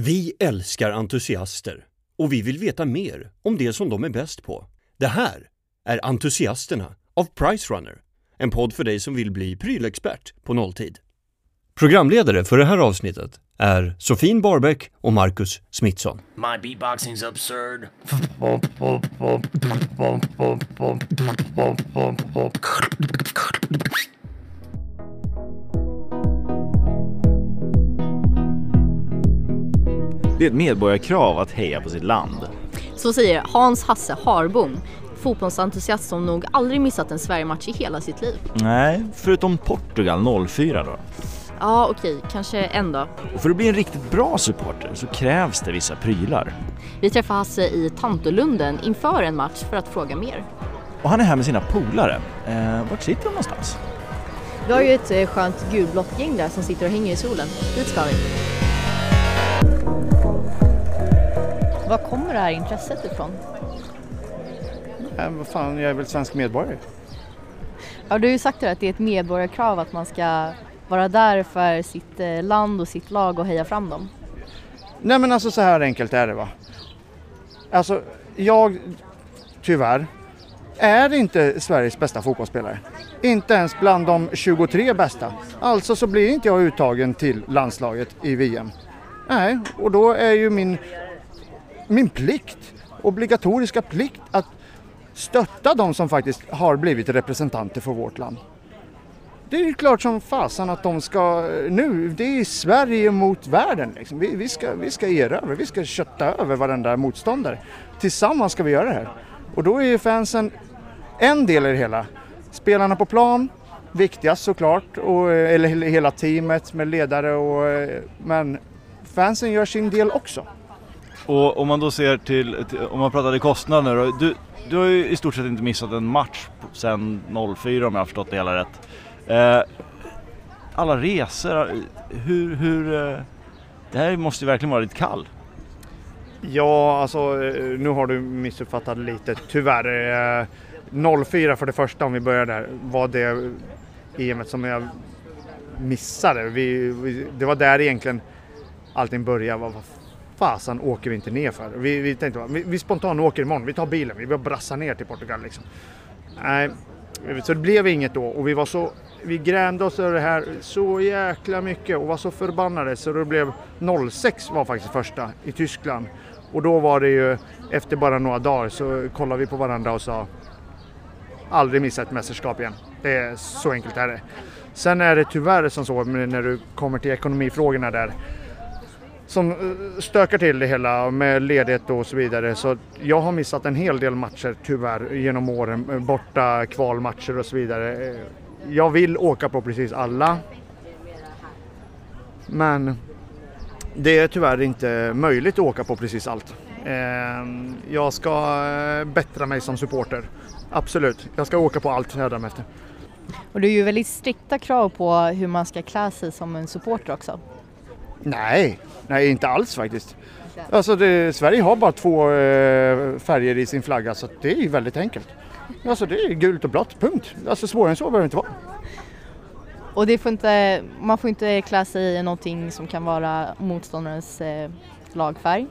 Vi älskar entusiaster och vi vill veta mer om det som de är bäst på. Det här är Entusiasterna av Pricerunner, en podd för dig som vill bli prylexpert på nolltid. Programledare för det här avsnittet är Sofin Barbeck och Marcus Smitsson. My beatboxing's absurd. Det är ett medborgarkrav att heja på sitt land. Så säger Hans Hasse Harbom, fotbollsentusiast som nog aldrig missat en Sverigematch i hela sitt liv. Nej, förutom Portugal 04 då. Ja, okej, kanske en dag. Och för att bli en riktigt bra supporter så krävs det vissa prylar. Vi träffar Hasse i Tantolunden inför en match för att fråga mer. Och han är här med sina polare. Eh, vart sitter de någonstans? Vi har ju ett eh, skönt gulblått gäng där som sitter och hänger i solen. Dit ska vi. Var kommer det här intresset ifrån? Äh, vad fan, jag är väl svensk medborgare. Ja, du har ju sagt det att det är ett medborgarkrav att man ska vara där för sitt eh, land och sitt lag och heja fram dem. Nej men alltså så här enkelt är det va. Alltså, jag tyvärr är inte Sveriges bästa fotbollsspelare. Inte ens bland de 23 bästa. Alltså så blir inte jag uttagen till landslaget i VM. Nej, och då är ju min, min plikt, obligatoriska plikt att stötta de som faktiskt har blivit representanter för vårt land. Det är ju klart som fasen att de ska, nu, det är Sverige mot världen liksom. vi, vi, ska, vi ska erövra, vi ska kötta över varenda motståndare. Tillsammans ska vi göra det här. Och då är ju fansen en del i det hela. Spelarna på plan, viktigast såklart, och, eller hela teamet med ledare och, men fansen gör sin del också. Och om man då ser till, till om man pratar i kostnader då, du, du har ju i stort sett inte missat en match sedan 04 om jag har förstått det hela rätt. Eh, alla resor, hur, hur, eh, det här måste ju verkligen vara lite kall. Ja, alltså eh, nu har du missuppfattat lite tyvärr. Eh, 04 för det första om vi börjar där var det EMet som jag missade. Vi, vi, det var där egentligen allting började. Vad, vad fasen åker vi inte ner för? Vi, vi tänkte vi, vi spontant åker imorgon, vi tar bilen, vi bara brassar ner till Portugal liksom. Nej, så det blev inget då och vi var så vi grämde oss över det här så jäkla mycket och var så förbannade så det blev 06 var faktiskt första i Tyskland. Och då var det ju efter bara några dagar så kollade vi på varandra och sa aldrig missa ett mästerskap igen. Det är så enkelt är det. Sen är det tyvärr som så när du kommer till ekonomifrågorna där som eh, stökar till det hela med ledighet och så vidare. Så jag har missat en hel del matcher tyvärr genom åren, eh, borta kvalmatcher och så vidare. Eh, jag vill åka på precis alla. Men det är tyvärr inte möjligt att åka på precis allt. Jag ska bättra mig som supporter. Absolut, jag ska åka på allt hädanefter. Och det är ju väldigt strikta krav på hur man ska klä sig som en supporter också. Nej, nej inte alls faktiskt. Alltså det, Sverige har bara två eh, färger i sin flagga så det är ju väldigt enkelt. Alltså det är gult och blått, punkt. Alltså svårare än så behöver det inte vara. Och det får inte, man får inte klä sig i någonting som kan vara motståndarens eh, lagfärg.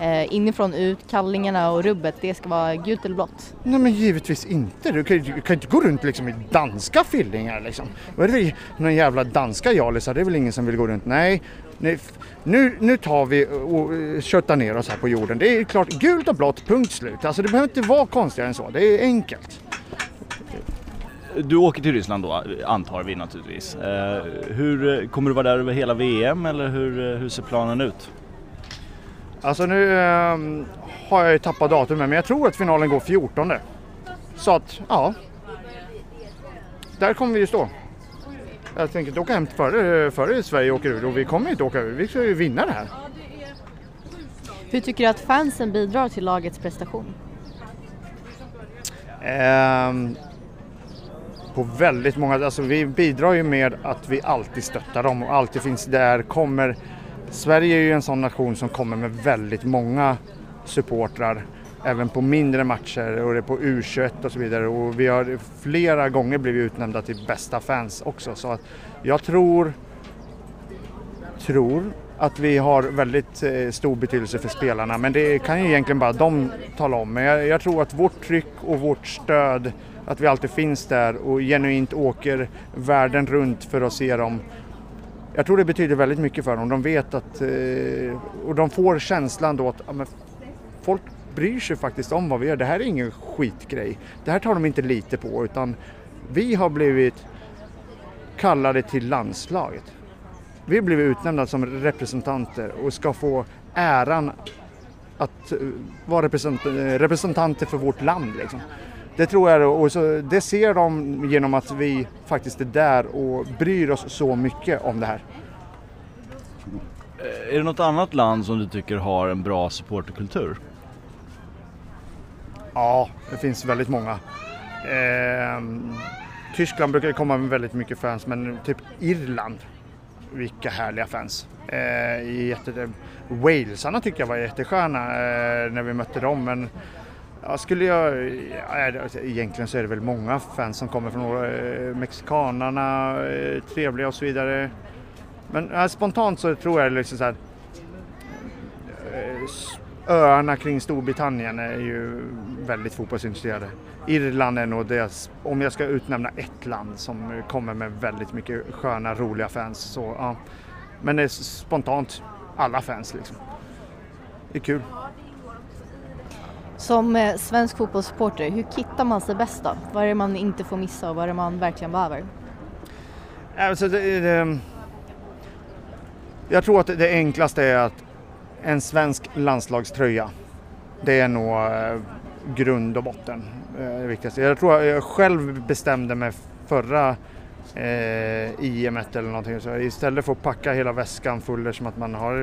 Eh, inifrån ut, kallingarna och rubbet, det ska vara gult eller blått. Nej men givetvis inte. Du kan, du kan inte gå runt liksom i danska fillingar liksom. Vad är det för någon jävla danska jalisar? Det är väl ingen som vill gå runt? Nej, Nej, nu, nu tar vi och köttar ner oss här på jorden. Det är klart gult och blått, punkt slut. Alltså det behöver inte vara konstigare än så. Det är enkelt. Du åker till Ryssland då, antar vi naturligtvis. Eh, hur, kommer du vara där över hela VM eller hur, hur ser planen ut? Alltså nu eh, har jag ju tappat datumet men jag tror att finalen går 14. Så att, ja. Där kommer vi ju stå. Jag tänker inte åka hem före, före Sverige åker ur och vi kommer inte åka ur. Vi ska ju vinna det här. Hur tycker du att fansen bidrar till lagets prestation? Ehm, på väldigt många, alltså vi bidrar ju med att vi alltid stöttar dem och alltid finns där, kommer Sverige är ju en sån nation som kommer med väldigt många supportrar även på mindre matcher och det är på U21 och så vidare och vi har flera gånger blivit utnämnda till bästa fans också så att jag tror, tror att vi har väldigt eh, stor betydelse för spelarna men det kan ju egentligen bara de tala om. Men jag, jag tror att vårt tryck och vårt stöd, att vi alltid finns där och genuint åker världen runt för att se dem. Jag tror det betyder väldigt mycket för dem. De vet att, eh, och de får känslan då att ja, men folk bryr sig faktiskt om vad vi gör. Det här är ingen skitgrej. Det här tar de inte lite på utan vi har blivit kallade till landslaget. Vi har blivit utnämnda som representanter och ska få äran att eh, vara eh, representanter för vårt land. Liksom. Det tror jag och så, det ser de genom att vi faktiskt är där och bryr oss så mycket om det här. Eh, är det något annat land som du tycker har en bra supporterkultur? Ja, det finns väldigt många. Eh, Tyskland brukar komma med väldigt mycket fans men typ Irland, vilka härliga fans. Eh, jätte, Walesarna tycker jag var jättesköna eh, när vi mötte dem men ja, skulle jag, ja, egentligen så är det väl många fans som kommer från eh, mexikanarna, eh, trevliga och så vidare. Men eh, spontant så tror jag liksom så här, eh, öarna kring Storbritannien är ju väldigt fotbollsintresserade. Irland är nog det, om jag ska utnämna ett land som kommer med väldigt mycket sköna, roliga fans. Så, ja. Men det är spontant alla fans liksom. Det är kul. Som eh, svensk fotbollssupporter, hur kittar man sig bäst då? Vad är det man inte får missa och vad är det man verkligen behöver? Alltså det, det, jag tror att det enklaste är att en svensk landslagströja, det är nog eh, grund och botten. Eh, det viktigaste. Jag tror jag själv bestämde mig förra eh, IM eller någonting så istället för att packa hela väskan full som att man har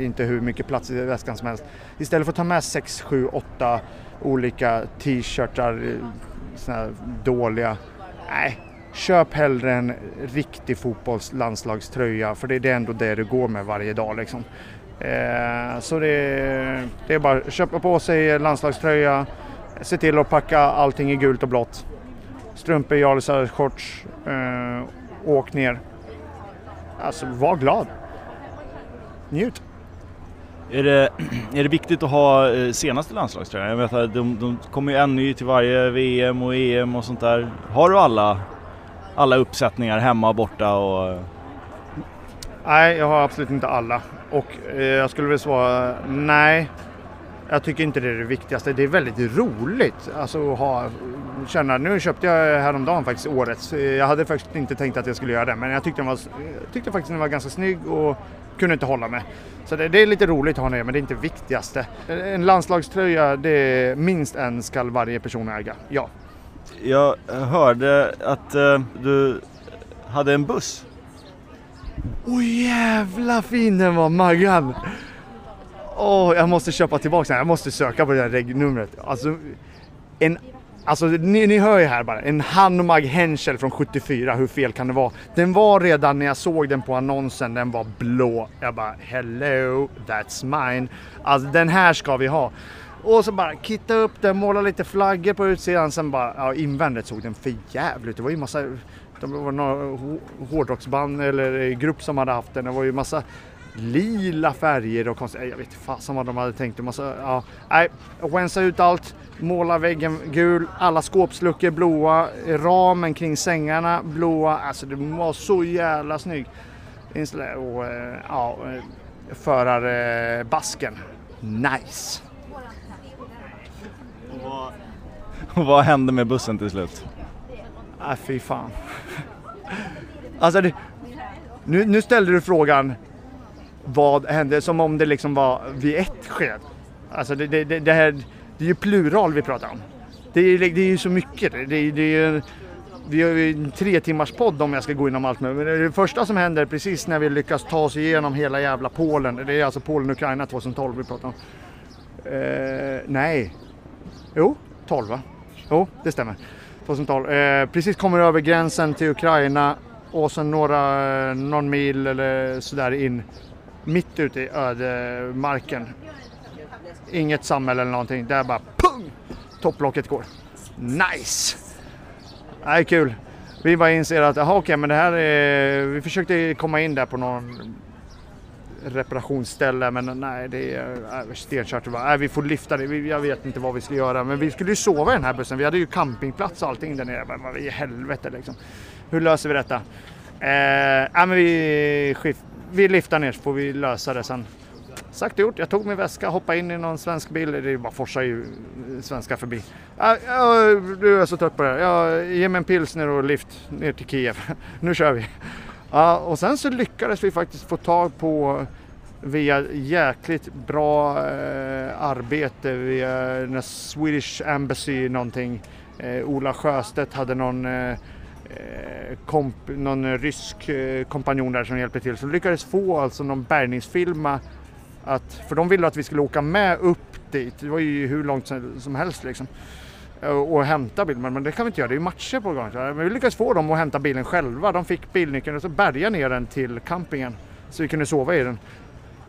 inte hur mycket plats i väskan som helst. Istället för att ta med 6, 7, 8 olika t-shirtar, sådana såna här dåliga. Nej, köp hellre en riktig fotbollslandslagströja för det är ändå det du går med varje dag liksom. Eh, så det, det är bara att köpa på sig landslagströja, se till att packa allting i gult och blått. Strumpor, jalisar, shorts, eh, åk ner. Alltså var glad. Njut. Är det, är det viktigt att ha eh, senaste landslagströjan? Jag vet att de, de kommer ju en ny till varje VM och EM och sånt där. Har du alla, alla uppsättningar hemma och borta? Och, Nej, jag har absolut inte alla. Och eh, jag skulle väl svara nej. Jag tycker inte det är det viktigaste. Det är väldigt roligt alltså, att ha, känna. Nu köpte jag häromdagen faktiskt årets. Jag hade faktiskt inte tänkt att jag skulle göra det, men jag tyckte, den var, jag eh, tyckte faktiskt den var ganska snygg och kunde inte hålla mig. Så det, det är lite roligt att ha den, men det är inte det viktigaste. En landslagströja, det är minst en skall varje person äga. Ja. jag hörde att eh, du hade en buss. Åh jävla fin den var Maggan! Åh, jag måste köpa tillbaka den. Jag måste söka på det där regnumret. Alltså, en, alltså ni, ni hör ju här bara. En Hanomag Henschel från 74. Hur fel kan det vara? Den var redan när jag såg den på annonsen. Den var blå. Jag bara hello, that's mine. Alltså den här ska vi ha. Och så bara kitta upp den, måla lite flaggor på utsidan. Sen bara, ja invändigt såg den för jävligt ut. Det var ju massa, det var några hårdrocksband eller grupp som hade haft den. Det var ju massa lila färger och konstigt. Jag vet inte fasen vad de hade tänkt. Massa, ja, nej, rensa ut allt, måla väggen gul, alla skåpsluckor blåa, ramen kring sängarna blåa. Alltså det var så jävla snygg. Och eh, ja, eh, förarbasken. Nice! Och vad hände med bussen till slut? Nej, fy fan. alltså, det, nu, nu ställde du frågan vad hände som om det liksom var vid ett sked. Alltså det, det, det, det här, det är ju plural vi pratar om. Det är, det är ju så mycket. Det, det, det är ju, vi har ju en tre timmars podd om jag ska gå igenom allt. Men det första som händer precis när vi lyckas ta oss igenom hela jävla Polen. Det är alltså Polen-Ukraina 2012 vi pratar om. Eh, nej. Jo, 12 va? Jo, det stämmer. 2012. Eh, precis kommer över gränsen till Ukraina och sen några, eh, någon mil eller sådär in. Mitt ute i ödemarken. Inget samhälle eller någonting. Där bara pung! Topplocket går. Nice! Nej, kul. Vi bara inser att, jaha okej, men det här är... Vi försökte komma in där på någon reparationsställe men nej det är äh, stenkört. Nej, vi får lyfta det, jag vet inte vad vi ska göra men vi skulle ju sova i den här bussen. Vi hade ju campingplats och allting där nere. Men vad i helvete liksom. Hur löser vi detta? Eh, äh, men vi, vi lyfter ner så får vi lösa det sen. Sagt och gjort, jag tog min väska, hoppade in i någon svensk bil, det är bara forsar ju svenskar förbi. Nu är jag så trött på det här. Ge mig en pilsner och lift ner till Kiev. nu kör vi. Ja, och sen så lyckades vi faktiskt få tag på via jäkligt bra eh, arbete via den Swedish Embassy någonting. Eh, Ola Sjöstedt hade någon eh, eh, komp, någon rysk eh, kompanjon där som hjälpte till. Så lyckades få alltså någon bärgningsfilma att, för de ville att vi skulle åka med upp dit. Det var ju hur långt som som helst liksom. Eh, och hämta bilen, men det kan vi inte göra, det är ju matcher på gång. Eh, men vi lyckades få dem att hämta bilen själva. De fick bilnyckeln och så bärgade ner den till campingen. Så vi kunde sova i den.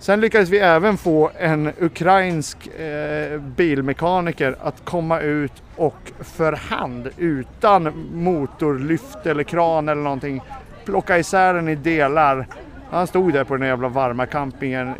Sen lyckades vi även få en ukrainsk eh, bilmekaniker att komma ut och för hand utan motorlyft eller kran eller någonting plocka isär den i delar. Han stod där på den jävla varma campingen eh,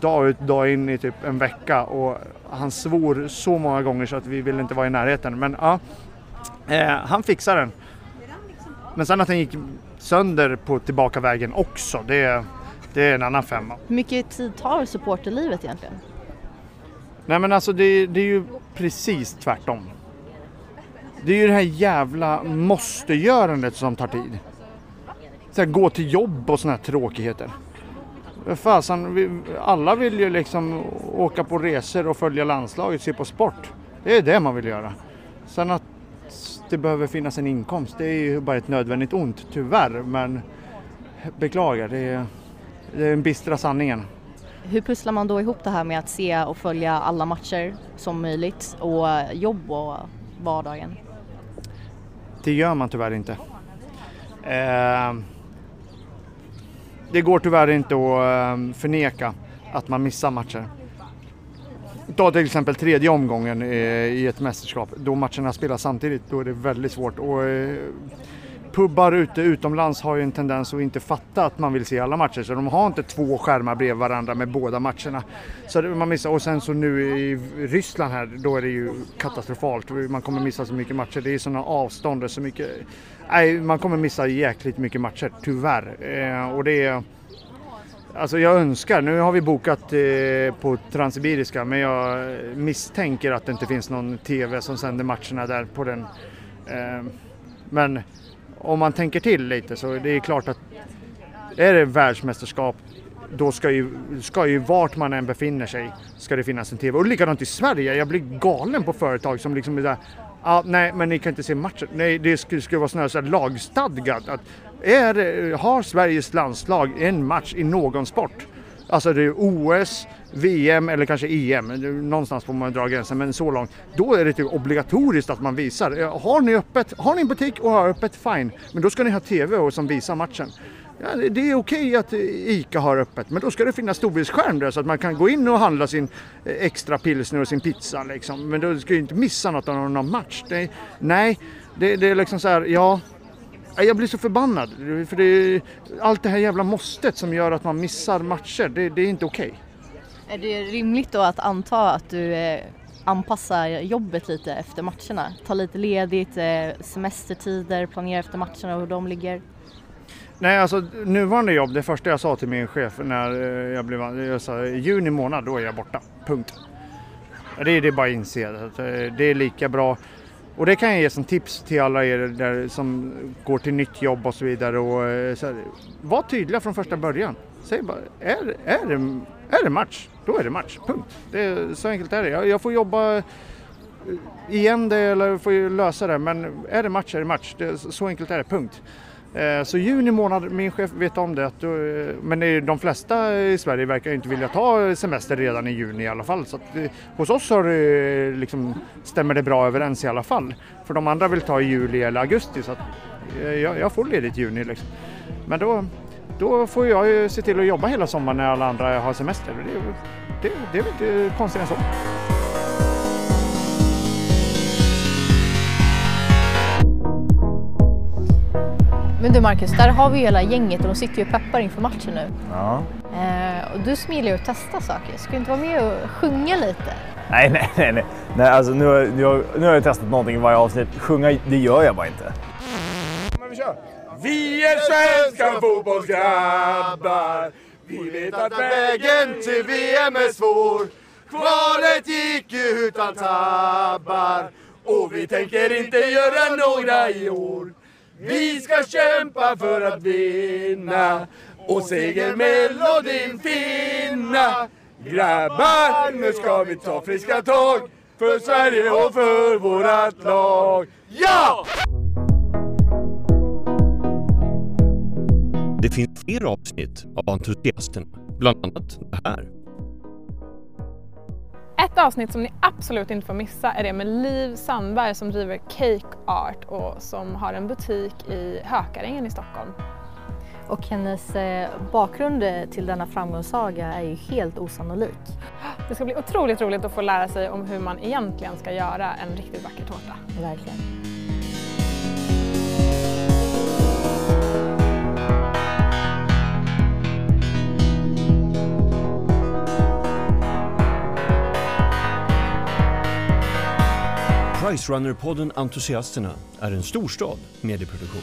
dag ut dag in i typ en vecka och han svor så många gånger så att vi ville inte vara i närheten. Men ja, eh, han fixade den. Men sen att den gick sönder på tillbakavägen också, det, det är en annan femma. Hur mycket tid tar supporterlivet egentligen? Nej men alltså det, det är ju precis tvärtom. Det är ju det här jävla måste-görandet som tar tid. Så här, gå till jobb och såna här tråkigheter. Fasen, alla vill ju liksom åka på resor och följa landslaget, se på sport. Det är det man vill göra. Sen att det behöver finnas en inkomst, det är ju bara ett nödvändigt ont, tyvärr. Men beklagar, det är, det är den bistra sanningen. Hur pusslar man då ihop det här med att se och följa alla matcher som möjligt och jobb och vardagen? Det gör man tyvärr inte. Eh, det går tyvärr inte att ehm, förneka att man missar matcher. Ta till exempel tredje omgången i ett mästerskap. Då matcherna spelas samtidigt, då är det väldigt svårt. Och, eh, pubbar ute utomlands har ju en tendens att inte fatta att man vill se alla matcher. Så de har inte två skärmar bredvid varandra med båda matcherna. Så man missar. Och sen så nu i Ryssland här, då är det ju katastrofalt. Man kommer missa så mycket matcher. Det är sådana avstånd och så mycket. Nej, man kommer missa jäkligt mycket matcher, tyvärr. Eh, och det är... Alltså jag önskar, nu har vi bokat eh, på Transsibiriska men jag misstänker att det inte finns någon TV som sänder matcherna där på den. Eh, men om man tänker till lite så det är klart att är det världsmästerskap då ska ju, ska ju vart man än befinner sig ska det finnas en TV. Och likadant i Sverige, jag blir galen på företag som liksom är där Ja, nej, men ni kan inte se matchen. Nej, det skulle, skulle vara snarare så här lagstadgat. Att är, har Sveriges landslag en match i någon sport, alltså det är OS, VM eller kanske EM, någonstans får man dra gränsen, men så långt. Då är det typ obligatoriskt att man visar. Eh, har ni öppet, har ni en butik och har öppet, fine. Men då ska ni ha TV och som visar matchen. Ja, det- är okej att ICA har öppet, men då ska det finnas storbildsskärm där så att man kan gå in och handla sin eh, extra pilsner och sin pizza liksom. Men då ska ju inte missa något av någon match. Det, nej, det, det är liksom så här, ja. Jag blir så förbannad. För det är allt det här jävla måstet som gör att man missar matcher, det, det är inte okej. Är det rimligt då att anta att du eh, anpassar jobbet lite efter matcherna? Ta lite ledigt, eh, semestertider, planera efter matcherna och hur de ligger? Nej, alltså nuvarande jobb, det första jag sa till min chef när eh, jag blev jag sa, juni månad, då är jag borta. Punkt. Det är, det bara att inse eh, det är lika bra. Och det kan jag ge som tips till alla er där som går till nytt jobb och så vidare. Och, eh, så här, var tydliga från första början. Säg bara, är, är, det, är det match, då är det match. Punkt. Det är, så enkelt är det. Jag, jag får jobba igen det eller får lösa det. Men är det match är det match. Det, så enkelt är det. Punkt. Eh, så juni månad, min chef vet om det. Eh, men de flesta i Sverige verkar inte vilja ta semester redan i juni i alla fall. Så att, eh, hos oss har det, liksom, stämmer det bra överens i alla fall. För de andra vill ta i juli eller augusti så att jag, jag får ledigt i juni. Liksom. Men då, då får jag ju se till att jobba hela sommaren när alla andra har semester. Det, det, det är väl inte konstigt än så. Men du Marcus, där har vi hela gänget och de sitter ju och peppar inför matchen nu. Ja. Eh, och du som gillar ju att testa saker, ska du inte vara med och sjunga lite? Nej, nej, nej. nej. nej alltså, nu, har- nu, har- nu har jag testat någonting i varje avsnitt. Sjunga, det gör jag bara inte. Vi är svenska fotbollsgrabbar Vi vet att vägen till VM är svår Kvalet gick ju utan tabbar Och vi tänker inte göra några i år vi ska kämpa för att vinna. Och segermelodin finna. Grabbar, nu ska vi ta friska tag. För Sverige och för vårat lag. Ja! Det finns fler avsnitt av Entusiasterna, bland annat det här. Ett avsnitt som ni absolut inte får missa är det med Liv Sandberg som driver Cake Art och som har en butik i Hökarängen i Stockholm. Och hennes eh, bakgrund eh, till denna framgångssaga är ju helt osannolik. Det ska bli otroligt roligt att få lära sig om hur man egentligen ska göra en riktigt vacker tårta. Verkligen. Pricerunner-podden Entusiasterna är en storstad medieproduktion.